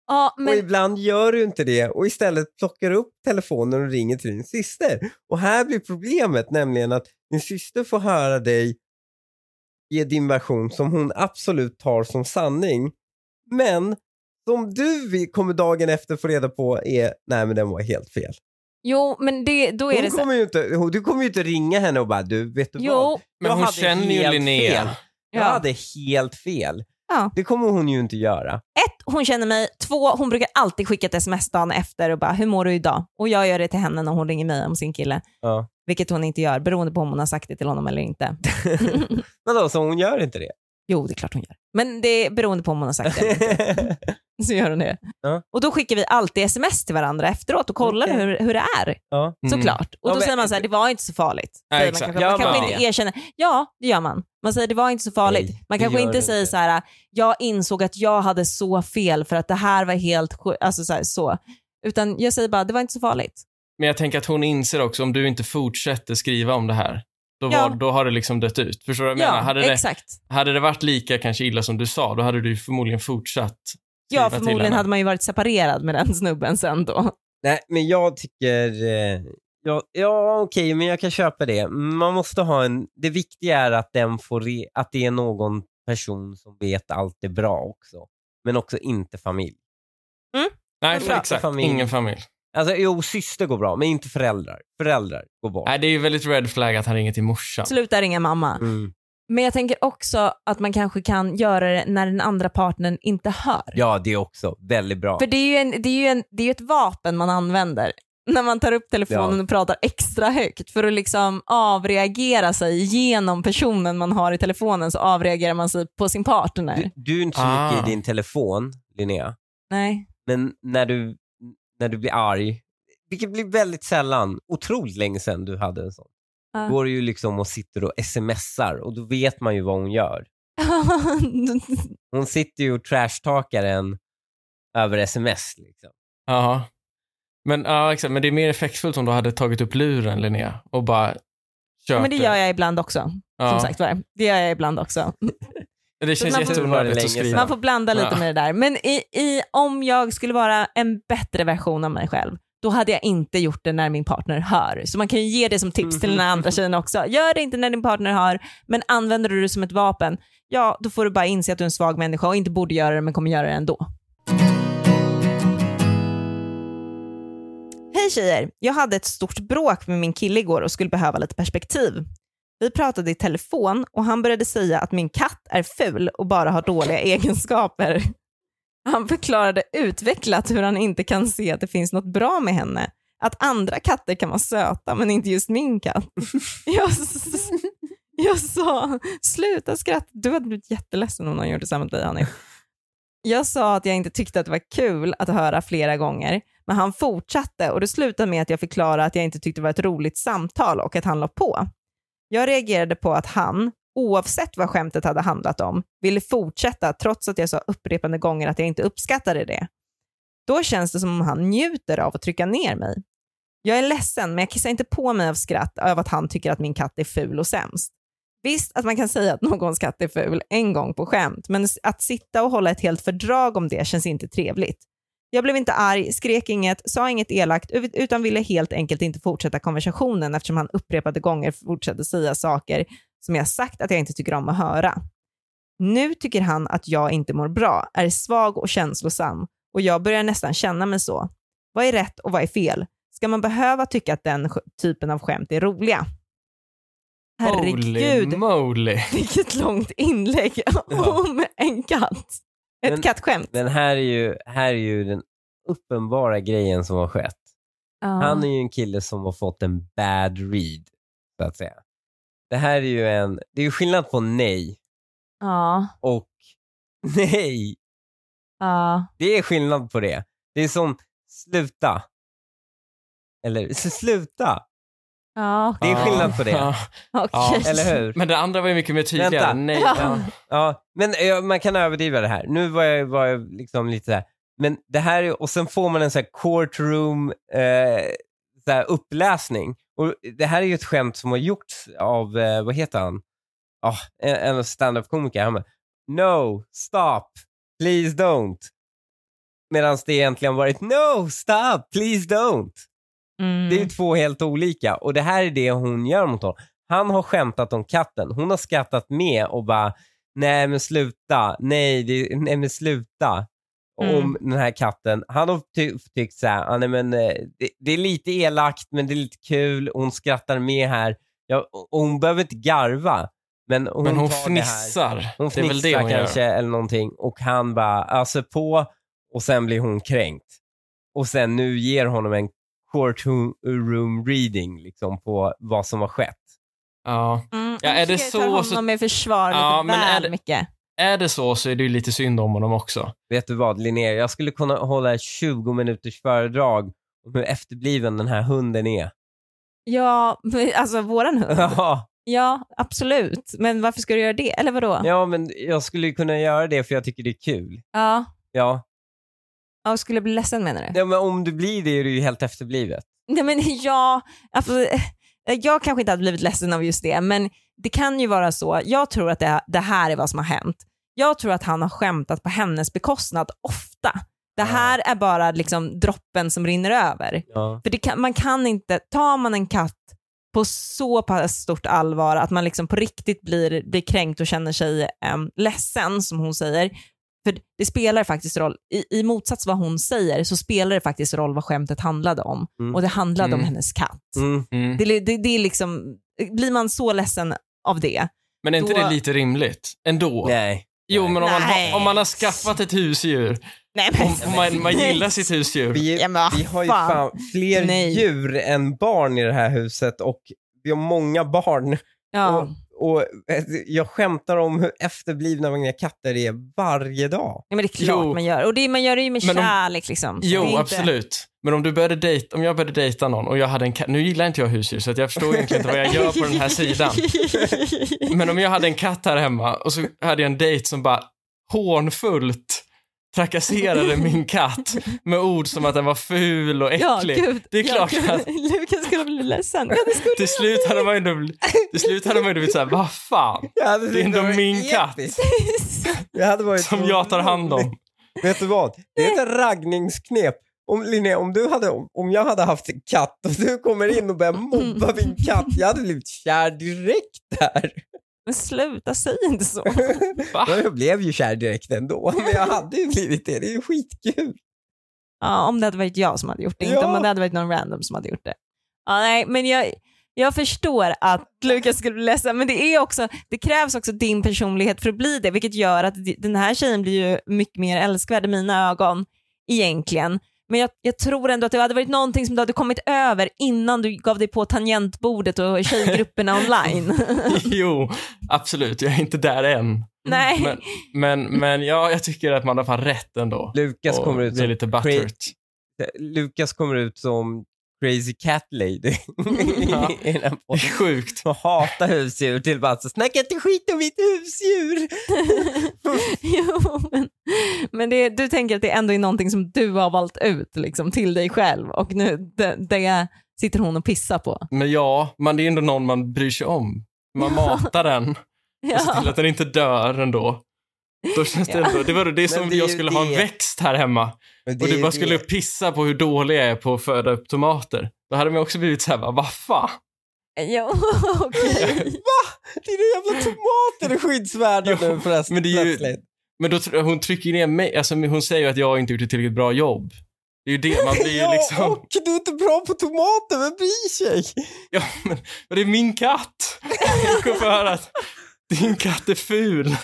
Ja, Och men ibland gör du inte det och istället plockar upp telefonen och ringer till din syster. Och här blir problemet nämligen att din syster får höra dig ge din version som hon absolut tar som sanning. Men som du kommer dagen efter få reda på är, nej men den var helt fel. jo, men det, då är Hon det så kommer ju inte, hon- du kommer ju inte ringa henne och bara, du vet du vad? Jo, Men Jag hon hade känner ju helt Linnea. fel. Jag Ja. hade helt fel. Ja. Det kommer hon ju inte göra. ett, hon känner mig. Två, hon brukar alltid skicka ett sms dagen efter och bara, hur mår du idag? Och jag gör det till henne när hon ringer mig om sin kille. Ja. Vilket hon inte gör, beroende på om hon har sagt det till honom eller inte. Vadå, så hon gör inte det? Jo, det är klart hon gör. Men det är beroende på om hon har sagt det eller inte. Så gör hon det. Ja. Och då skickar vi alltid sms till varandra efteråt och kollar Okej. hur, hur det är. ja. Mm. Såklart. Och Ja, då men- säger man så här, det var inte så farligt. Ja. Man kanske, man kanske inte erkänner. Ja, det gör man. Man säger det var inte så farligt. Nej, man det kanske inte det säger inte. så här, jag insåg att jag hade så fel för att det här var helt. Alltså så, här, så. Utan jag säger bara, det var inte så farligt. Men jag tänker att hon inser också, om du inte fortsätter skriva om det här, då, Ja. var, då har det liksom dött ut. Förstår du vad jag menar? Ja, Hade det, exakt. hade det varit lika kanske illa som du sa, då hade du förmodligen fortsatt Ja, förmodligen hade man ju varit separerad med den snubben sen då. Nej, men jag tycker... Ja, ja okej, men jag kan köpa det. Man måste ha en... Det viktiga är att, den får re, att det är någon person som vet allt är bra också. Men också inte familj. Nej, Bra. exakt. Familj. Ingen familj. Alltså jo, syster går bra, men inte föräldrar. Föräldrar går bort. Nej, det är ju väldigt red flag att han ringer till morsan. Sluta ringa mamma. Mm. Men jag tänker också att man kanske kan göra det när den andra partnern inte hör. Ja, det är också väldigt bra. För det är ju, en, det är ju en, det är ju ett vapen man använder när man tar upp telefonen Ja. och pratar extra högt för att liksom avreagera sig genom personen man har i telefonen så avreagerar man sig på sin partner. Du, du är inte så Ah. mycket i din telefon, Linnea. Nej. Men när du, när du blir arg, vilket blir väldigt sällan, otroligt länge sedan du hade en sån. Ja. Går du ju liksom och sitter och smsar och då vet man ju vad hon gör. Hon sitter ju och trashtalkar en över sms. Liksom. Jaha. Men, ja, exakt. Men det är mer effektfullt om du hade tagit upp luren, Linnea, och bara kört Men det gör jag ibland också. Ja. Som sagt var. Det gör jag ibland också. Det känns man får- jätteonödigt att skriva. Man får blanda lite Ja. med det där. Men i, i, om jag skulle vara en bättre version av mig själv, då hade jag inte gjort det när min partner hör. Så man kan ju ge det som tips till den andra tjejen också. Gör det inte när din partner hör, men använder du det som ett vapen, ja då får du bara inse att du är en svag människa och inte borde göra det men kommer göra det ändå. Hej tjejer! Jag hade ett stort bråk med min kille igår och skulle behöva lite perspektiv. Vi pratade i telefon och han började säga att min katt är ful och bara har dåliga egenskaper. Han förklarade utvecklat hur han inte kan se att det finns något bra med henne. Att andra katter kan vara söta men inte just min katt. Jag, jag sa, sluta skratta. Du hade blivit jätteledsen om någon gjorde samma mot dig Hanif. Jag sa att jag inte tyckte att det var kul att höra flera gånger, men han fortsatte och det slutade med att jag förklarade att jag inte tyckte det var ett roligt samtal och att han la på. Jag reagerade på att han, oavsett vad skämtet hade handlat om, ville fortsätta trots att jag sa upprepade gånger att jag inte uppskattade det. Då känns det som om han njuter av att trycka ner mig. Jag är ledsen, men jag kissar inte på mig av skratt över att han tycker att min katt är ful och sämst. Visst att man kan säga att någons katt är ful en gång på skämt, men att sitta och hålla ett helt fördrag om det känns inte trevligt. Jag blev inte arg, skrek inget, sa inget elakt, utan ville helt enkelt inte fortsätta konversationen eftersom han upprepade gånger fortsatte säga saker som jag sagt att jag inte tycker om att höra. Nu tycker han att jag inte mår bra, är svag och känslosam och jag börjar nästan känna mig så. Vad är rätt och vad är fel? Ska man behöva tycka att den typen av skämt är roliga? Herregud, Holy moly. vilket långt inlägg om en katt. Ett kattskämt. Men här är, ju, här är ju den uppenbara grejen som har skett. Ja. Han är ju en kille som har fått en bad read, så att säga. Det här är ju en, det är ju skillnad på nej ja. och nej. ja. Det är skillnad på det. Det är som sluta. Eller sluta. Ja, Det är skillnad på det. Ja. okej. Eller hur? Men det andra var ju mycket mer tydligare. Vänta. Nej, Ja. ja. Ja, men eh, man kan överdriva det här. Nu var jag, var jag liksom lite så här. Men det här är, och sen får man en så här courtroom eh, så här uppläsning. Och det här är ju ett skämt som har gjorts av, eh, vad heter han? Ah, en en stand-up-komiker. Han bara, no, stop, please don't. Medan det egentligen varit no, stop, please don't. Mm. Det är ju två helt olika och det här är det hon gör mot honom. Han har skämtat om katten. Hon har skrattat med och bara, nej men sluta, nej, det, nej men sluta. Mm. Om den här katten. Han har ty tyckt så här, ah, nej, men, eh, det, det är lite elakt men det är lite kul. Hon skrattar med här. Ja, och hon behöver inte garva. Men hon, Men hon det fnissar. Hon det är väl det fnissar hon kanske gör. eller någonting och han bara öser på och sen blir hon kränkt. Och sen nu ger honom en courtroom reading liksom på vad som har skett. Ja. Mm. Ja, är det så jag tar så- honom med försvar lite Ja, är väl det- mycket. Är det så så är det ju lite synd om honom också. Vet du vad Linnea, jag skulle kunna hålla ett 20 minuters föredrag om hur efterbliven den här hunden är. Ja, alltså våran hund. Ja, Ja, absolut. Men varför ska du göra det? Eller vadå? ja, men jag skulle kunna göra det för jag tycker det är kul. Ja. Ja, ja skulle jag bli ledsen menar du? ja men om du blir det är du ju helt efterblivet. Nej men ja, alltså, eh, jag kanske inte hade blivit ledsen av just det, men det kan ju vara så. Jag tror att det, det här är vad som har hänt. Jag tror att han har skämtat på hennes bekostnad ofta. Det här är bara liksom droppen som rinner över. Ja. För kan, man kan inte, tar man en katt på så pass stort allvar att man liksom på riktigt blir, blir kränkt och känner sig um, ledsen som hon säger. För det spelar faktiskt roll, i, i motsats vad hon säger så spelar det faktiskt roll vad skämtet handlade om. Mm. Och det handlade om Mm. hennes katt. Mm. Mm. Det, det, det är liksom, blir man så ledsen av det, Men är inte Då- det lite rimligt? Ändå? Nej. Jo, men om man, har, om man har skaffat ett husdjur, nej om, om man, man gillar sitt husdjur. Vi, Ja, men vi har ju fan. fan fler Nej. djur än barn i det här huset och vi har många barn. Ja. Och eh, jag skämtar om hur efterblivna mina katter är varje dag. ja, men det är klart Jo. man gör. Och det, man gör det ju med Men om- kärlek liksom. Det är Jo, inte- absolut. Men om du började dejta, om jag började dejta någon och jag hade en katt, nu gillar inte jag husdjur så att jag förstår egentligen inte vad jag gör på den här sidan. Men om jag hade en katt här hemma och så hade jag en dejt som bara hånfullt trakasserade min katt med ord som att den var ful och Ja, äcklig. gud. Det är klart ja, att- Lukas skulle bli ledsen. Ja, det skulle Till slut hade man ju ändå, till slut hade man ju blivit såhär, vad fan, det är ändå min katt som jag tar hand om. Vet du vad? Det är ett raggningsknep. Om, Linnea, om, du hade, om jag hade haft en katt och du kommer in och börjar mobba min katt, jag hade blivit kär direkt där. Men sluta, säg inte så. Jag blev ju kär direkt ändå, men jag hade ju blivit det. Det är ju skitkul. Ja, om det hade varit jag som hade gjort det, inte Ja. om det hade varit någon random som hade gjort det. Ja, nej, men jag, jag förstår att Lukas skulle bli ledsen, men det, är också, det krävs också din personlighet för att bli det, vilket gör att den här tjejen blir ju mycket mer älskvärd i mina ögon egentligen. Men jag, jag tror ändå att det hade varit någonting som du hade kommit över innan du gav dig på tangentbordet och tjejgrupperna online. Jo, absolut, jag är inte där än. nej. Men, men, men ja, jag tycker att man har fan rätt ändå. Lukas kommer ut som lite butthurt. Lukas kommer ut som crazy cat lady Ja. i den här podden. sjukt. Och hatar husdjur till bara så snacka inte skit om mitt husdjur. jo, men, men det, du tänker att det ändå är någonting som du har valt ut liksom, till dig själv och nu det, det sitter hon och pissar på. Men ja, man, det är ändå någon man bryr sig om. Man matar den och ser till att den inte dör ändå. Då känns det ändå, det var det är som det jag skulle ha en det. växt här hemma det och du bara det- skulle pissa på hur dålig jag är på att föda upp tomater. Då hade man också blivit såhär, vad fan? Jo, okej. Dina jävla tomater är skyddsvärda nu förresten. men det är ju-. Men då, hon trycker ner mig, alltså hon säger ju att jag inte gjort ett tillräckligt bra jobb. Det är ju det, man blir ju ja, liksom, och du är inte bra på tomater, vem bryr sig? ja men det är min katt. Jag kommer få höra att din katt är ful.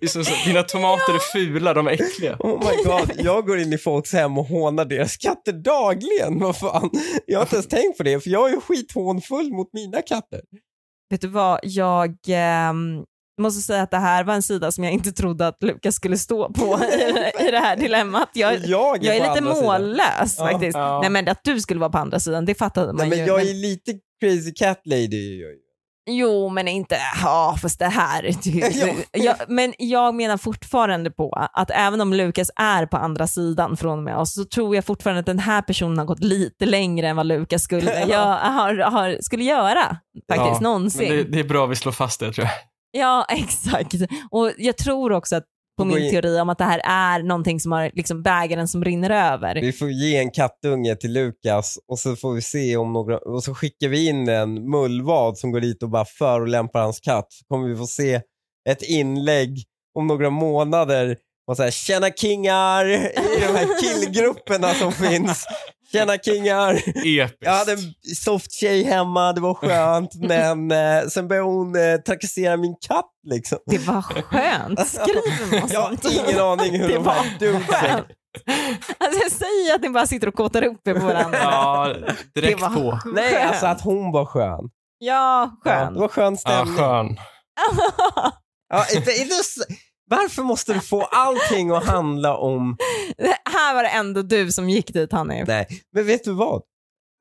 Det är som så, dina tomater är fula, de är äckliga. Oh my god, jag går in i folks hem och hånar deras katter dagligen. Vad fan? Jag har inte ens tänkt på det, för jag är ju skithånfull mot mina katter. Vet du vad, jag ehm, måste säga att det här var en sida som jag inte trodde att Lukas skulle stå på i, i det här dilemmat. Jag, Jag jag är lite andra sidan. mållös Ja. faktiskt. Ja. Nej men att du skulle vara på andra sidan, det fattade man Nej, men ju. jag men- är lite crazy cat lady. Jo, men inte, ja fast det här. Ja. jag, men jag menar fortfarande på att även om Lukas är på andra sidan från och med oss så tror jag fortfarande att den här personen har gått lite längre än vad Lukas skulle, jag, har, har, skulle göra faktiskt Ja, någonsin. Men det, det är bra att vi slår fast det tror jag. Ja, exakt. Och jag tror också att på min in- teori om att det här är någonting som har liksom bägaren som rinner över. Vi får ge en kattunge till Lukas och så får vi se om några, och så skickar vi in en mullvad som går dit och bara förolämpar hans katt. Så kommer vi få se ett inlägg om några månader och så här, tjena kingar i de här killgrupperna som finns. Tjena kingar. Episkt. Jag hade en soft tjej hemma, det var skönt, men eh, sen började hon eh, trakassera min katt liksom. Det var skönt. Skriver man Jag har ingen aning hur Det de var skönt. Alltså jag säger att ni bara sitter och kåtar upp er på varandra. Ja, direkt det var på. Nej, alltså att hon var skön. Ja, Ja, skön. det var skön Ja, stämning. skön. Ja, inte, inte, varför måste du få allting att handla om... här var det ändå du som gick dit Hanif. Nej, men vet du vad?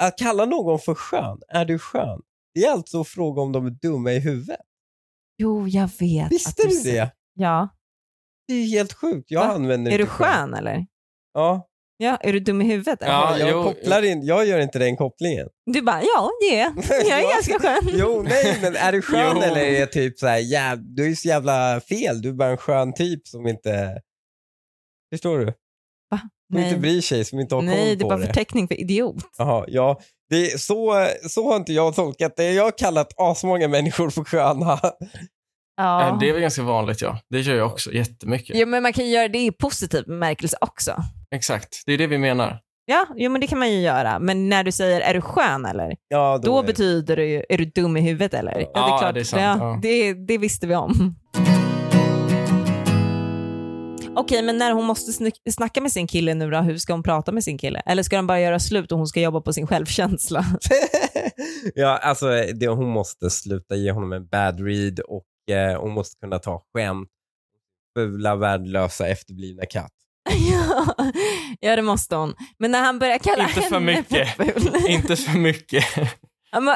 Att kalla någon för skön, är du skön? Det är alltså att fråga om de är dumma i huvudet. Jo, jag vet. Visste du säger- det? Ja. Det är helt sjukt. Jag Va? använder Är du inte skön eller? Ja, Ja, är du dum i huvudet? Eller? Ja, jag, jo, kopplar in, jag gör inte den kopplingen. Du bara, ja det är jag. är Ja. ganska skön. Jo, nej, men är du skön eller är det typ så här, jäv, du är ju så jävla fel. Du är bara en skön typ som inte... Förstår du? Som inte Nej, bryr sig, som inte har koll Nej det är på bara det. förteckning för idiot. Jaha, ja. Det är, så, så har inte jag tolkat det. Jag har kallat asmånga människor för sköna. Ja. Ja, Det är väl ganska vanligt ja. Det gör jag också jättemycket. Jo, men man kan ju göra det i positiv bemärkelse också. Exakt, det är det vi menar. Ja, jo, men det kan man ju göra. Men när du säger är du skön eller? Ja, Då är det. betyder det ju, är du dum i huvudet eller? Ja, Ja, det är sant, ja. det, det visste vi om. Okej, men när hon måste sn- snacka med sin kille nu då, hur ska hon prata med sin kille? Eller ska de bara göra slut och hon ska jobba på sin självkänsla? ja, alltså det, hon måste sluta ge honom en bad read och eh, hon måste kunna ta skämt. Fula, värdelösa, efterblivna katt. ja, ja, det måste hon. Men när han börjar kalla Inte för mycket. Inte för mycket. Ja, men,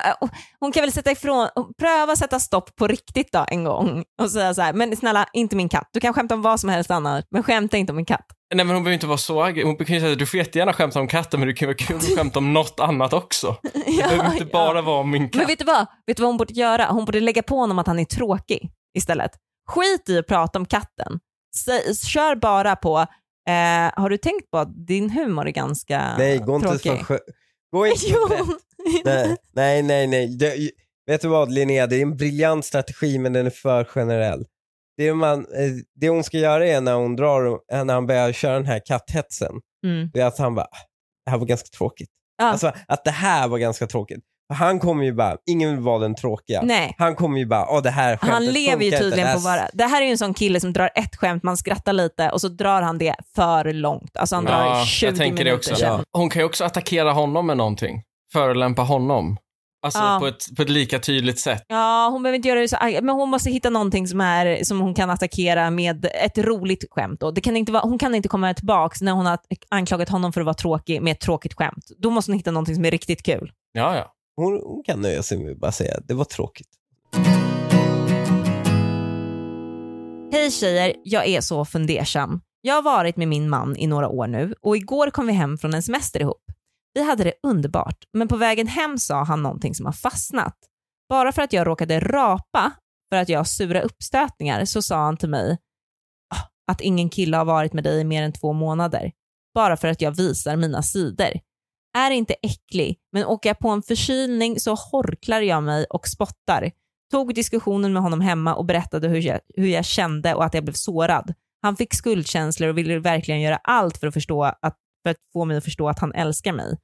Hon kan väl sätta ifrån, pröva sätta stopp på riktigt då en gång och säga så här, men snälla inte min katt. Du kan skämta om vad som helst annat, men skämta inte om min katt. Nej men hon behöver inte vara så aggressiv. Hon kan ju säga du får jättegärna skämta om katten men du kan vara kul att skämta om något annat också. Det behöver inte bara vara om min Men katt. vet du vad? Vet du vad hon borde göra? Hon borde lägga på honom att han är tråkig istället. Skit i att prata om katten. Säg, kör bara på, eh, har du tänkt på att din humor är ganska Nej, gå inte tråkig? skö- Gå inte brett. Nej, nej, nej. nej. Det, vet du vad Linnea, det är en briljant strategi men den är för generell. Det, man, eh, det hon ska göra är när hon drar, eh, när han börjar köra den här katthetsen, Mm. det är att han bara, "Ah, det här var ganska tråkigt. Ja. Alltså att det här var ganska tråkigt. Han kommer ju bara, ingen vill vara den tråkiga. Nej. Han kommer ju bara, åh det här skämtet Han lever ju tydligen Det på vara, det här är ju en sån kille som drar ett skämt, man skrattar lite och så drar han det för långt. Alltså han drar Ja, 20 jag tänker det minuter också. sen. Hon kan ju också attackera honom med någonting. Förolämpa honom. Alltså Ja. på, ett, på ett lika tydligt sätt. Ja, hon behöver inte göra det så men hon måste hitta någonting som, är, som hon kan attackera med ett roligt skämt. Då. Det kan inte vara, hon kan inte komma tillbaka när hon har anklagat honom för att vara tråkig med ett tråkigt skämt. Då måste hon hitta någonting som är riktigt kul. Ja, ja. Hon, hon kan nöja sig med att bara säga, det var tråkigt. Hej tjejer, jag är så fundersam. Jag har varit med min man i några år nu och igår kom vi hem från en semester ihop. Vi hade det underbart, men på vägen hem sa han någonting som har fastnat. Bara för att jag råkade rapa för att jag har sura uppstötningar så sa han till mig ah, att ingen kille har varit med dig i mer än två månader. Bara för att jag visar mina sidor. Är inte äcklig, men åker jag på en förkylning så horklar jag mig och spottar. Tog diskussionen med honom hemma och berättade hur jag, hur jag kände och att jag blev sårad. Han fick skuldkänslor och ville verkligen göra allt för att, förstå att, för att få mig att förstå att han älskar mig.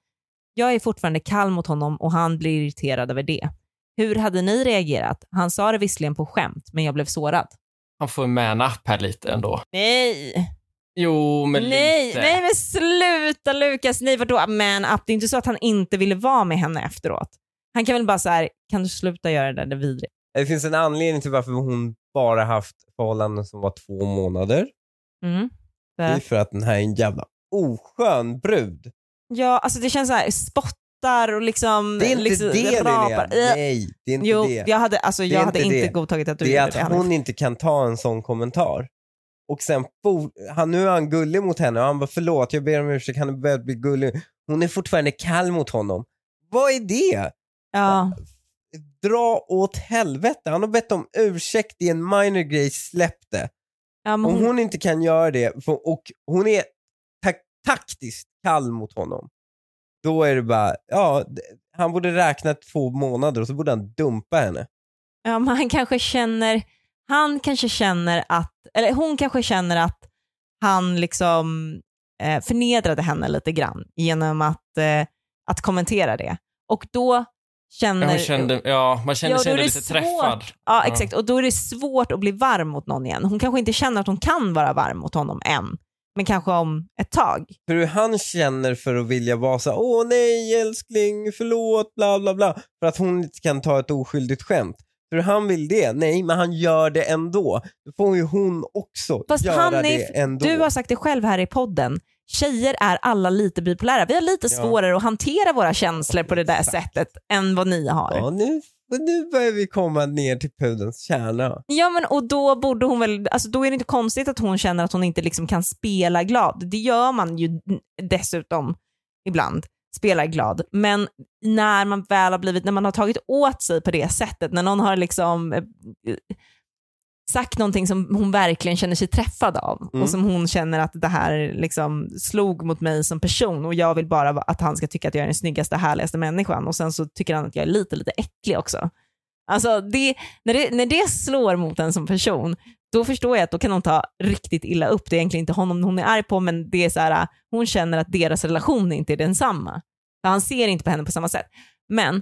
Jag är fortfarande kall mot honom och han blir irriterad över det. Hur hade ni reagerat? Han sa det visserligen på skämt, men jag blev sårad. Han får man up här lite ändå. Nej, Jo, men nej, lite. nej men sluta Lukas, nej vadå man up? Det är inte så att han inte ville vara med henne efteråt. Han kan väl bara så här, kan du sluta göra det där, det är vidrigt. Det finns en anledning till varför hon bara haft förhållanden som var två månader. Mm. Det är för att den här är en jävla oskön brud. Ja, alltså det känns så här, spottar och liksom... Det är inte liksom, det rapar. Linnea. Äh. Nej, det är inte Jo, det. jag hade, alltså, är jag hade inte inte det. godtagit att du Det är gjorde att det. Hanif. hon inte kan ta en sån kommentar. Och sen, for, han, nu är han gullig mot henne och han bara förlåt, jag ber om ursäkt, han är börjat bli gullig. Hon är fortfarande kall mot honom. Vad är det? Ja. Dra åt helvete. Han har bett om ursäkt i en minor grej, släpp det. Ja, men Om hon, hon inte kan göra det för- och hon är tak- taktiskt kall mot honom, då är det bara, ja, han borde räkna två månader och så borde han dumpa henne. ja, men han kanske känner, han kanske känner att, eller hon kanske känner att han liksom eh, förnedrade henne lite grann genom att, eh, att kommentera det. Och då känner... Jag kände, ja, man kände Ja, sig lite svårt. träffad. Ja, exakt. Och då är det svårt att bli varm mot någon igen. Hon kanske inte känner att hon kan vara varm mot honom än, men kanske om ett tag. För hur han känner för att vilja vara så åh nej älskling, förlåt, bla bla bla. För att hon inte kan ta ett oskyldigt skämt. För han vill det, nej men han gör det ändå. Då får ju hon också Fast göra han det är, ändå. du har sagt det själv här i podden, tjejer är alla lite bipolära. Vi har lite Ja. svårare att hantera våra känslor på det där Exakt. sättet än vad ni har. Ja, nu, nu börjar vi komma ner till pudelns kärna. Ja men och då borde hon väl, alltså då är det inte konstigt att hon känner att hon inte liksom kan spela glad. Det gör man ju dessutom ibland, spelar glad. Men när man väl har blivit, när man har tagit åt sig på det sättet, när någon har liksom eh, sagt någonting som hon verkligen känner sig träffad av Mm. och som hon känner att det här liksom slog mot mig som person och jag vill bara att han ska tycka att jag är den snyggaste, härligaste människan och sen så tycker han att jag är lite, lite äcklig också. Alltså det, när, det, när det slår mot en som person, då förstår jag att då kan hon ta riktigt illa upp. Det är egentligen inte honom hon är arg på, men det är så här, hon känner att deras relation inte är densamma. För han ser inte på henne på samma sätt. Men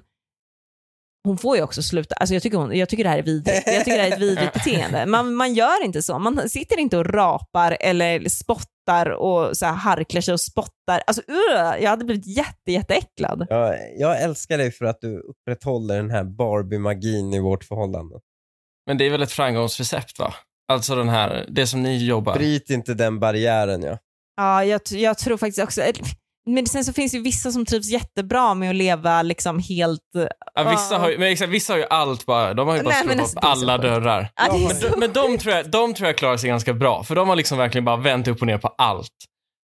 hon får ju också sluta, alltså jag tycker, hon, jag tycker det här är vidrigt. Jag tycker det här är ett vidrigt beteende. Man, man gör inte så. Man sitter inte och rapar eller spottar och så här harklar sig och spottar. Alltså uh, jag hade blivit jätte, jätteäcklad. Jag, jag älskar dig för att du upprätthåller den här Barbie-magin i vårt förhållande. Men det är väl ett framgångsrecept va? Alltså den här, det som ni jobbar. Bryt inte den barriären ja. Ja, jag, jag tror faktiskt också, men sen så finns det ju vissa som trivs jättebra med att leva liksom helt... Ja, vissa, har ju, men exakt, vissa har ju allt bara, de har ju bara men slagit alltså, upp det är så alla dörrar. Ja, Men, så de, men de, tror jag, de tror jag klarar sig ganska bra, för de har liksom verkligen bara vänt upp och ner på allt.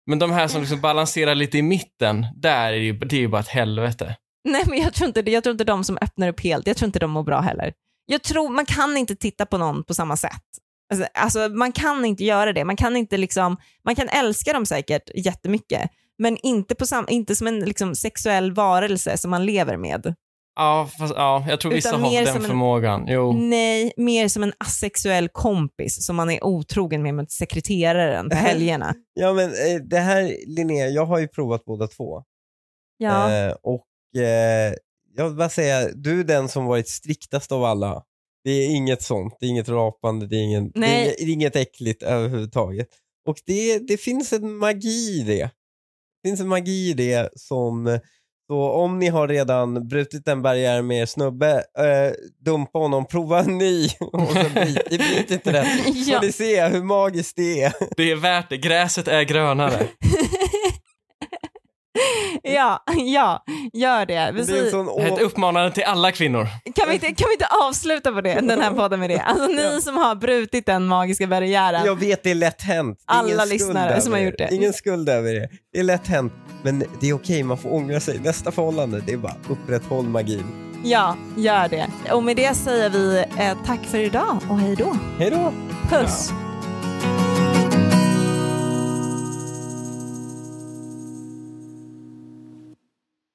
Men de här som liksom balanserar lite i mitten, där är det ju, det är ju bara ett helvete. Nej men jag tror, inte jag tror inte de som öppnar upp helt, jag tror inte de mår bra heller. Jag tror, man kan inte titta på någon på samma sätt. Alltså, alltså man kan inte göra det. Man kan inte liksom, man kan älska dem säkert jättemycket, men inte, på sam, inte som en liksom, sexuell varelse som man lever med. Ja, fast, ja jag tror vissa har den som en- förmågan. Jo. Nej, mer som en asexuell kompis som man är otrogen med med sekreteraren på helgerna. Ja men eh, det här Linnea, jag har ju provat båda två. Ja. Eh, och eh, jag vill bara säga, du är den som varit striktast av alla. Det är inget sånt, det är inget rapande, det är, ingen, det är, Nej. inget, det är inget äckligt överhuvudtaget. Och det, det finns en magi i det. Det finns en magi i det som, så om ni har redan brutit en barriär med er snubbe, eh, dumpa honom, prova en ny och sen bryt, bryt inte den. Ja. Får ni se hur magiskt det är. Det är värt det, gräset är grönare. ja, ja, gör det. Det är sån ett uppmanande till alla kvinnor. Kan vi, inte, kan vi inte avsluta på det, den här podden med det? Alltså ni som har brutit den magiska barriären. Jag vet det är lätt hänt. Alla lyssnare som har gjort det. Ingen skuld över det. Det är lätt hänt. Men det är okej, man får ångra sig. Nästa förhållande, det är bara upprätthåll magin. Ja, gör det. Och med det säger vi eh, tack för idag och hej då. Hej då! Puss!